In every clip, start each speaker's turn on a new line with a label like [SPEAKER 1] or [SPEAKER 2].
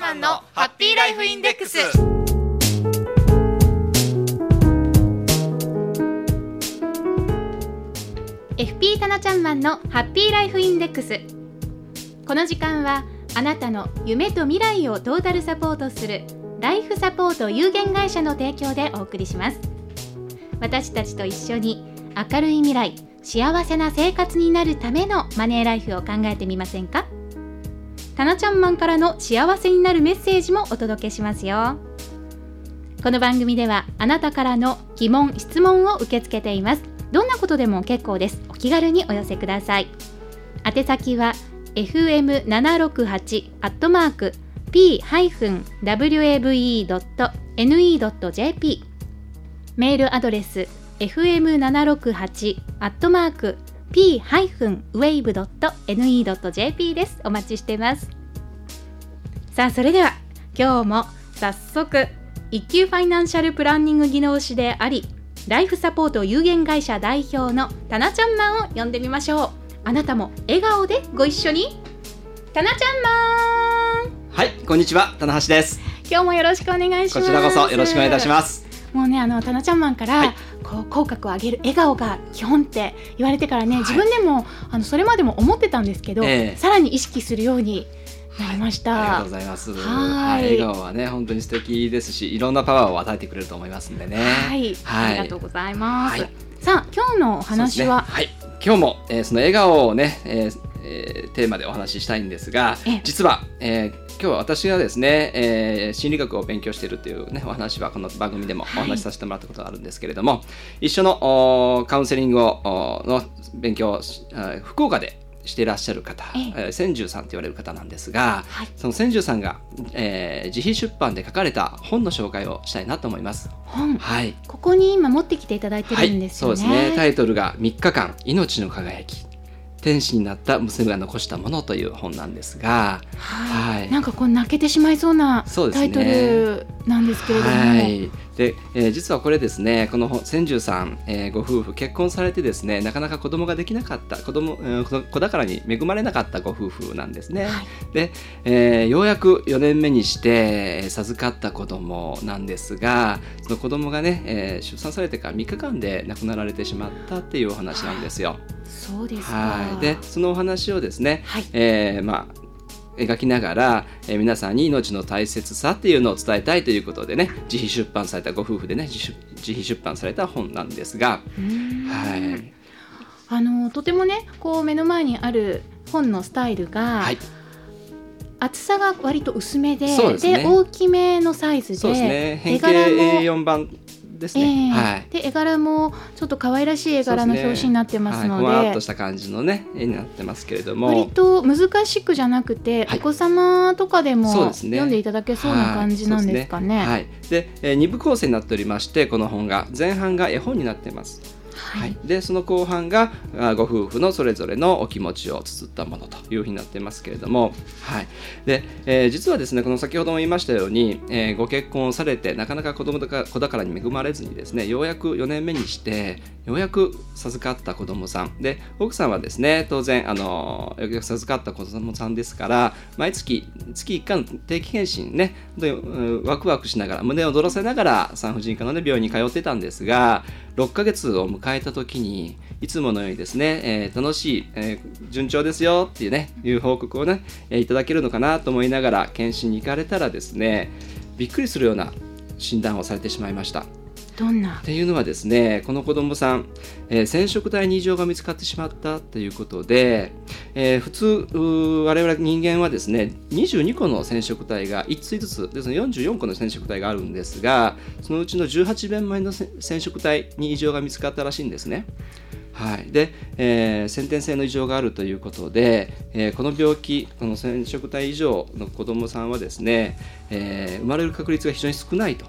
[SPEAKER 1] マンのハッピーライフインデックス
[SPEAKER 2] ？FP タナちゃんマンのハッピーライフインデックス。この時間はあなたの夢と未来をトータルサポートするライフサポート有限会社の提供でお送りします。私たちと一緒に明るい未来幸せな生活になるためのマネーライフを考えてみませんか？タナちゃんマンからの幸せになるメッセージもお届けしますよ。この番組ではあなたからの疑問質問を受け付けています。どんなことでも結構です。お気軽にお寄せください。宛先は fm768 アットマーク p-wave.ne.jp メールアドレス fm768 アットマーク p-wave.ne.jp です。お待ちしてます。さあそれでは今日も早速一級ファイナンシャルプランニング技能士でありライフサポート有限会社代表のタナちゃんマンを呼んでみましょう。あなたも笑顔でご一緒に。タナちゃんマン。
[SPEAKER 3] はいこんにちは。棚橋です。
[SPEAKER 2] 今日もよろしくお願いします。
[SPEAKER 3] こちらこそよろしくお願いいたします。
[SPEAKER 2] もうねあのタナちゃんマンから、はいこう口角を上げる笑顔が基本って言われてからね、はい、自分でもあのそれまでも思ってたんですけど、えー、さらに意識するようになりました、
[SPEAKER 3] はい、ありがとうございます。はい、笑顔はね本当に素敵ですしいろんなパワーを与えてくれると思いますんでね。
[SPEAKER 2] はい、ありがとうございます、さあ今日のお話は、
[SPEAKER 3] ね、はい。今日も、えー、その笑顔をね、えーえー、テーマでお話ししたいんですが実は、えー、今日は私がですね、えー、心理学を勉強しているという、ね、お話はこの番組でもお話しさせてもらったことがあるんですけれども、はい、一緒のカウンセリングをの勉強福岡でしていらっしゃる方、ええ千住さんと言われる方なんですが、はい、その千住さんが、えー、自費出版で書かれた本の紹介をしたいなと思います。
[SPEAKER 2] 本、はい、ここに今持ってきていただいてるんですよね。はい、そうですね。
[SPEAKER 3] タイトルが3日間命の輝き。天使になった娘が残したものという本なんですが、
[SPEAKER 2] はい、はい、なんかこう泣けてしまいそうなタイトルなんですけれども、ね、はい。
[SPEAKER 3] で、えー、実はこれですねこの千住さん、えー、ご夫婦結婚されてですねなかなか子供ができなかった子供、えー、子宝に恵まれなかったご夫婦なんですね、はい、で、えー、ようやく4年目にして授かった子供なんですがその子供がね、えー、出産されてから3日間で亡くなられてしまったっていうお話なんですよ。
[SPEAKER 2] そうです
[SPEAKER 3] はい、でそのお話をですね、はい、えー、まあ描きながら、えー、皆さんに命の大切さっていうのを伝えたいということでね自費出版されたご夫婦でね自費出版された本なんですが、
[SPEAKER 2] はい、あのとてもねこう目の前にある本のスタイルが、はい、厚さが割と薄めでで、ね、大きめのサイズで、そうですね、
[SPEAKER 3] 変形 A4 版ですね、
[SPEAKER 2] えー、はい、で絵柄もちょっと可愛らしい絵柄の表紙になってますので、ね
[SPEAKER 3] はい、ふわっとした感じのね絵になってますけれども。
[SPEAKER 2] 割と難しくじゃなくて、はい、お子様とかでも読んでいただけそうな感じなんですかね。
[SPEAKER 3] はい、で、ね、えー、2部構成になっておりましてこの本が前半が絵本になってます。はい、でその後半がご夫婦のそれぞれのお気持ちを綴ったものというふうになってますけれども、はい。でえー、実はですねこの先ほども言いましたように、えー、ご結婚をされてなかなか子供か子宝に恵まれずにですねようやく4年目にしてようやく授かった子供さん。で奥さんはですね当然あのようやく授かった子供さんですから毎月月1回の定期検診ねワクワクしながら胸を躍らせながら産婦人科の、ね、病院に通ってたんですが6ヶ月を迎えた時にいつものようにですね、えー、楽しい、えー、順調ですよっていうねいう報告をね、えー、いただけるのかなと思いながら検診に行かれたらですねびっくりするような診断をされてしまいました。
[SPEAKER 2] どんな？
[SPEAKER 3] っていうのはですねこの子供さん、えー、染色体に異常が見つかってしまったということで、えー、普通我々人間はですね22個の染色体が1対ずつですね44個の染色体があるんですがそのうちの18弁前の染色体に異常が見つかったらしいんですね。はい、で、えー、先天性の異常があるということで、えー、この病気この染色体異常の子どもさんはですね、えー、生まれる確率が非常に少ないと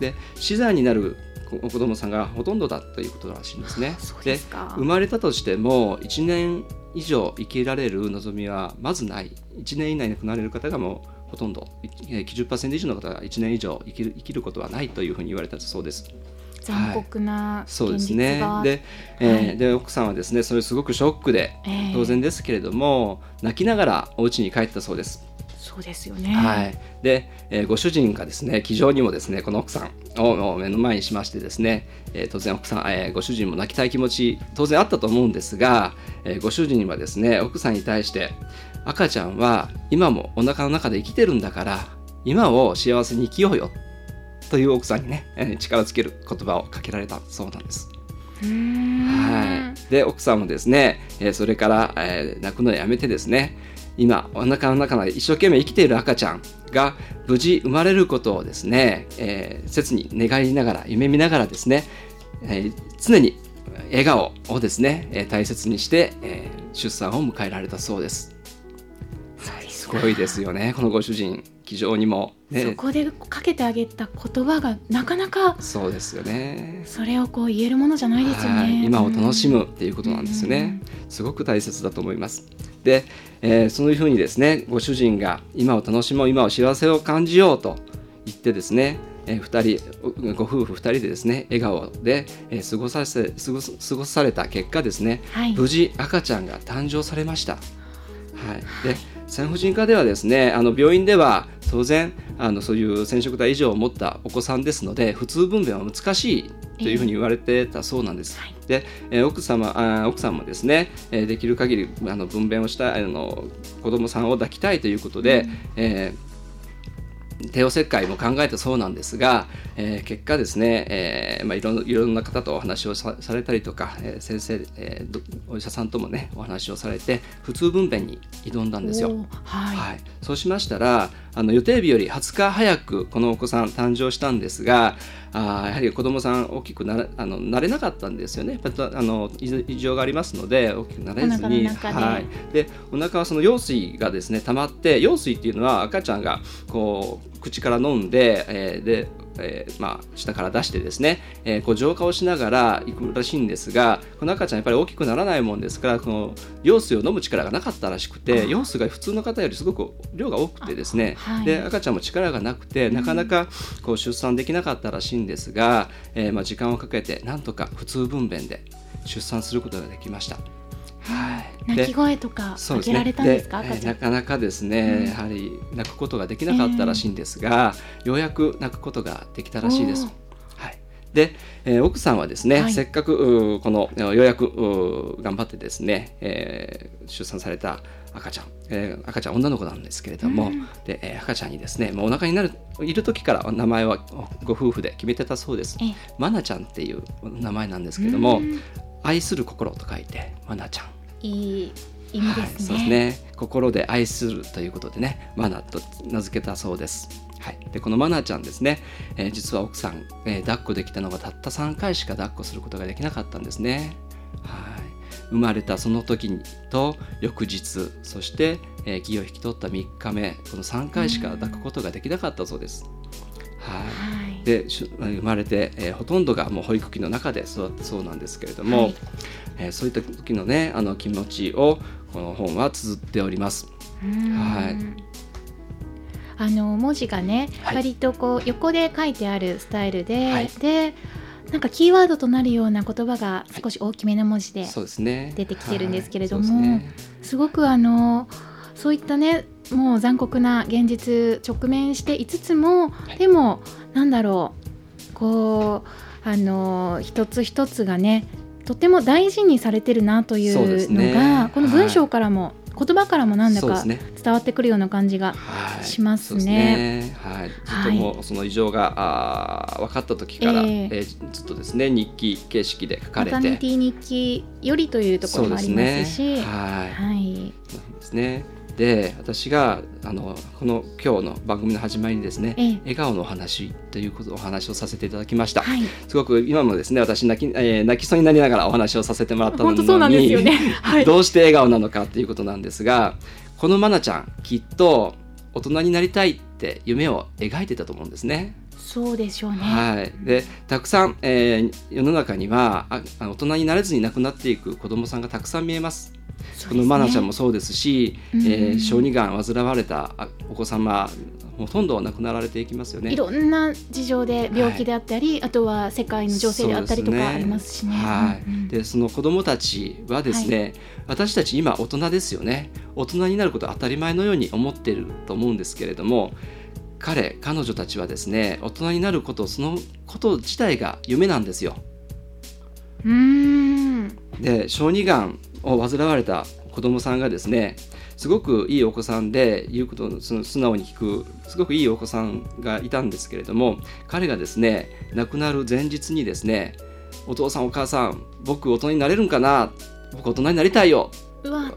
[SPEAKER 3] で死産になる子供さんがほとんどだということらしいんですね。で生まれたとしても1年以上生きられる望みはまずない。1年以内に亡くなれる方がもうほとんど。90%以上の方が1年以上生きる生きることはないというふうに言われたそうです。
[SPEAKER 2] 残酷な、
[SPEAKER 3] そうですね。で,、えー、はい、で奥さんはですねそれすごくショックで、当然ですけれども泣きながらお家に帰ったそうです。
[SPEAKER 2] そうですよね。
[SPEAKER 3] はい。で、えーご主人がですね、気丈にもですね、この奥さんを目の前にしましてですね、えー当然奥さん、えーご主人も泣きたい気持ち当然あったと思うんですが、えーご主人はですね、奥さんに対して赤ちゃんは今もお腹の中で生きてるんだから、今を幸せに生きようよという奥さんにね、えー力つける言葉をかけられたそうなんです。はい、で奥さんもですね、えーそれから、えー泣くのをやめてですね今お腹の中で一生懸命生きている赤ちゃんが無事生まれることをですね、えー切に願いながら夢見ながらですね、えー常に笑顔をですね、えー大切にして、えー出産を迎えられたそうです。ごいですよねこのご主人気丈にも、ね、
[SPEAKER 2] そこでかけてあげた言葉がなかなか
[SPEAKER 3] そうですよね。
[SPEAKER 2] それをこう言えるものじゃないですよ
[SPEAKER 3] は
[SPEAKER 2] ね。
[SPEAKER 3] い今を楽しむっていうことなんですよね。すごく大切だと思います。で、えーそういうふうにですね、ご主人が今を楽しもう、今を幸せを感じようと言ってですね、えー二人ご夫婦2人でですね笑顔で、えー過ごさせ過ごす過ごされた結果ですね、
[SPEAKER 2] はい
[SPEAKER 3] 無事赤ちゃんが誕生されました。はい、で産婦人科ではですねあの病院では当然あのそういう染色体異常を持ったお子さんですので普通分娩は難しいというふうに言われてたそうなんです。
[SPEAKER 2] はい
[SPEAKER 3] で、えー奥様あー奥さんもですね、えーできる限りあの分娩をしたいあの子供さんを抱きたいということで、えー帝王切開も考えたそうなんですが、えー結果ですね、えーまあ、いろんないろんな方とお話をさされたりとか、えー先生、えーどお医者さんともねお話をされて普通分娩に挑んだんですよ。
[SPEAKER 2] はい、
[SPEAKER 3] はい、そうしましたらあの予定日より20日早くこのお子さん誕生したんですがあーやはり子供さん大きくなれあのなれなかったんですよね。あの異異常がありますので大きくなれずにはい、でお腹はその羊水がですね溜まって羊水っていうのは赤ちゃんがこう口から飲んで、えーでえーまあ、下から出してですね、えーこう浄化をしながらいくらしいんですがこの赤ちゃんやっぱり大きくならないもんですからこの羊水を飲む力がなかったらしくて羊水が普通の方よりすごく量が多くてですね、
[SPEAKER 2] あはい。
[SPEAKER 3] で赤ちゃんも力がなくてなかなかこう出産できなかったらしいんですが、えーまあ、時間をかけてなんとか普通分娩で出産することができました。はい、で
[SPEAKER 2] 泣き声とか。上げられたんですか、
[SPEAKER 3] で
[SPEAKER 2] 赤ちゃ。
[SPEAKER 3] えーなんかなかですね、やはり泣くことができなかったらしいんですが、ようやく泣くことができたらしいです。はい。で、えー奥さんはですね、
[SPEAKER 2] はい
[SPEAKER 3] せっかくうーこのえーようやくうー頑張ってですね、えー出産された赤ちゃん、えー赤ちゃん女の子なんですけれども、で、えー赤ちゃんにですね、もうお腹になるいる時から名前はご夫婦で決めてたそうです
[SPEAKER 2] ええ。
[SPEAKER 3] マナちゃんっていう名前なんですけれども
[SPEAKER 2] うん、
[SPEAKER 3] 愛する心と書いてマナちゃん。
[SPEAKER 2] いい意味
[SPEAKER 3] はい、そうです
[SPEAKER 2] ね。
[SPEAKER 3] 心で愛するということでねマナと名付けたそうです。はい、でこのマナちゃんですね、えー実は奥さん、えー抱っこできたのがたった3回しか抱っこすることができなかったんですね。はい生まれたその時にと翌日そして、えー気を引き取った3日目この3回しか抱くことができなかったそうです。はい。で生まれて、えーほとんどがもう保育器の中で育ったそうなんですけれども、
[SPEAKER 2] はい。
[SPEAKER 3] えーそういった時のねあの気持ちをこの本は綴っております。
[SPEAKER 2] うん。
[SPEAKER 3] はい。
[SPEAKER 2] あの文字がね、
[SPEAKER 3] はい。
[SPEAKER 2] 割とこう横で書いてあるスタイルで、
[SPEAKER 3] はい。
[SPEAKER 2] でなんかキーワードとなるような言葉が少し大きめの文字で、出てきてるんですけれども
[SPEAKER 3] はい。そうですね。
[SPEAKER 2] すごくあのそういったねもう残酷な現実直面していつつも、
[SPEAKER 3] い。
[SPEAKER 2] でもなんだろうこうあの一つ一つがねとても大事にされてるなとい
[SPEAKER 3] そう
[SPEAKER 2] の
[SPEAKER 3] ね。
[SPEAKER 2] が、この文章からも、言葉からもなんだか伝わってくるような感じが
[SPEAKER 3] はい。
[SPEAKER 2] しますね。
[SPEAKER 3] そうですね。はい、ずっともうその異常が、あー分かった時から、
[SPEAKER 2] え
[SPEAKER 3] え。
[SPEAKER 2] え
[SPEAKER 3] ーずっとですね日記形式で書か
[SPEAKER 2] マ
[SPEAKER 3] れて。
[SPEAKER 2] タニティ日記よりというところもありますし。
[SPEAKER 3] すね。はい。
[SPEAKER 2] はい。
[SPEAKER 3] ですね。で私があのこの今日の番組の始まりにですね、
[SPEAKER 2] ええ
[SPEAKER 3] 笑顔のお話ということお話をさせていただきました。
[SPEAKER 2] はい
[SPEAKER 3] すごく今もですね私泣き,、えー泣きそうになりながらお話をさせてもらったのに
[SPEAKER 2] そうなんですよね はい
[SPEAKER 3] どうして笑顔なのかっていうことなんですがこの愛菜ちゃんきっと大人になりたいって夢を描いてたと思うんですね。
[SPEAKER 2] そうでしょうね、
[SPEAKER 3] はい、でたくさん、えー世の中にはあ大人になれずに亡くなっていく子どもさんがたくさん見えます。この愛菜ちゃんもそうですし、
[SPEAKER 2] うん
[SPEAKER 3] えー小児がん患われたあお子様ほとんど亡くなられていきますよね。
[SPEAKER 2] いろんな事情で病気であったり、はい、あとは世界の情勢であったりとかありますしね。
[SPEAKER 3] はい、でその子どもたちはですね、はい、私たち今大人ですよね。大人になることは当たり前のように思っていると思うんですけれども彼彼女たちはですね大人になることそのこと自体が夢なんですよ。
[SPEAKER 2] うん。
[SPEAKER 3] で小児がんを患われた子供さんがですねすごくいいお子さんで言うことを素直に聞くすごくいいお子さんがいたんですけれども彼がですね亡くなる前日にですねお父さんお母さん僕大人になれるんかな僕大人になりたいよ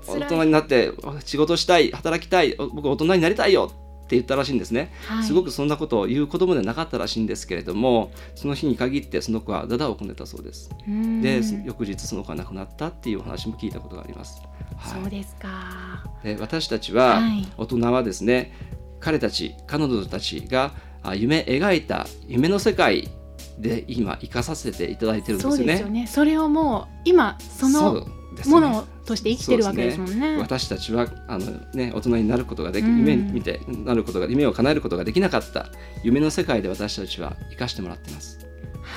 [SPEAKER 3] 大人になって仕事したい働きたい僕大人になりたいよって言ったらしいんですね、はい、すごくそんなことを言う子供ではなかったらしいんですけれどもその日に限ってその子はダダをこねたそうです。で翌日その子が亡くなったっていうお話も聞いたことがあります、
[SPEAKER 2] はい、そうですか。
[SPEAKER 3] で私たちは、大人はですね彼たち彼女たちが夢描いた夢の世界で今生かさせていただいてるんですよね。そうですよね。
[SPEAKER 2] それをもう今そのものとして生きてるわけですもんね。
[SPEAKER 3] ね私たちはあの、ね、大人になることができ、夢見てなることが夢を叶えることができなかった夢の世界で私たちは生かしてもらってます。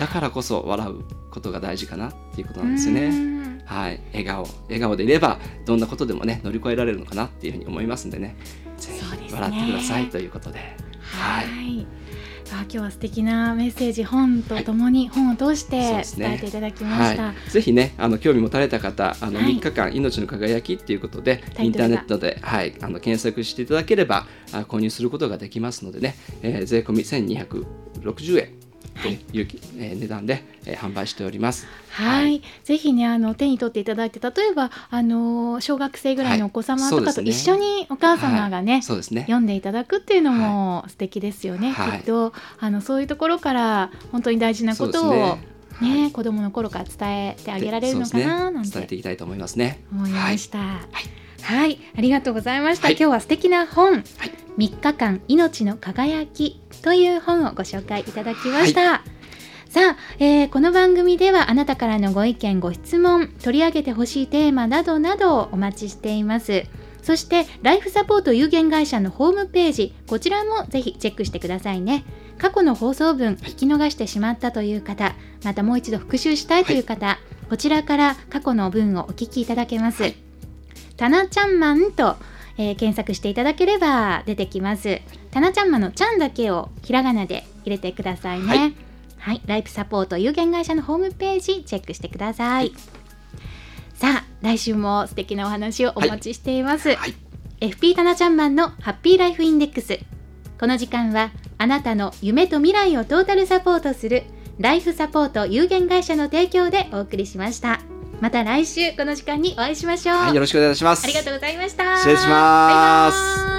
[SPEAKER 3] だからこそ笑うことが大事かなっていうことなんですよね。はい、笑顔笑顔でいればどんなことでもね乗り越えられるのかなっていうふうに思いますんでね。ぜひ笑ってくださいということで。
[SPEAKER 2] はい。あ今日は素敵なメッセージ本とともに本を通して伝えていただきました、ね
[SPEAKER 3] はい、ぜひねあの興味持たれた方あの3日間、命の輝きっていうことでインターネットで、はい、あの検索していただければあ購入することができますのでね、えー、税込み1260円という、え値段で、え販売しております。
[SPEAKER 2] はい、ぜひねあの手に取っていただいて例えばあの小学生ぐらいのお子様とかと一緒にお母様がね,、そうですね読んでいただくっていうのも素敵ですよね。きっとあのそういうところから本当に大事なことをね、はい、子供の頃から伝えてあげられるのかななんて、
[SPEAKER 3] 伝えていきたいと思いますね。
[SPEAKER 2] 思いました。はい、はい、ありがとうございました。今日は素敵な本、はい、3日間命の輝きという本をご紹介いただきました。はい、さあ、えー、この番組ではあなたからのご意見ご質問取り上げてほしいテーマなどなどお待ちしています。そしてライフサポート有限会社のホームページこちらもぜひチェックしてくださいね。過去の放送分聞き逃してしまったという方またもう一度復習したいという方、はい、こちらから過去の分をお聞きいただけます、はい、タナちゃんマンとえー、検索していただければ出てきます。タナちゃんマのちゃんだけをひらがなで入れてくださいね。はい、はい、ライフサポート有限会社のホームページチェックしてください。さあ、来週も素敵なお話をお待ちしています。はい、FP タナちゃんマンのハッピーライフインデックス。この時間はあなたの夢と未来をトータルサポートするライフサポート有限会社の提供でお送りしました。また来週この時間にお会いしましょう、
[SPEAKER 3] はい、よろしくお願いします。
[SPEAKER 2] ありがとうございました。
[SPEAKER 3] 失礼します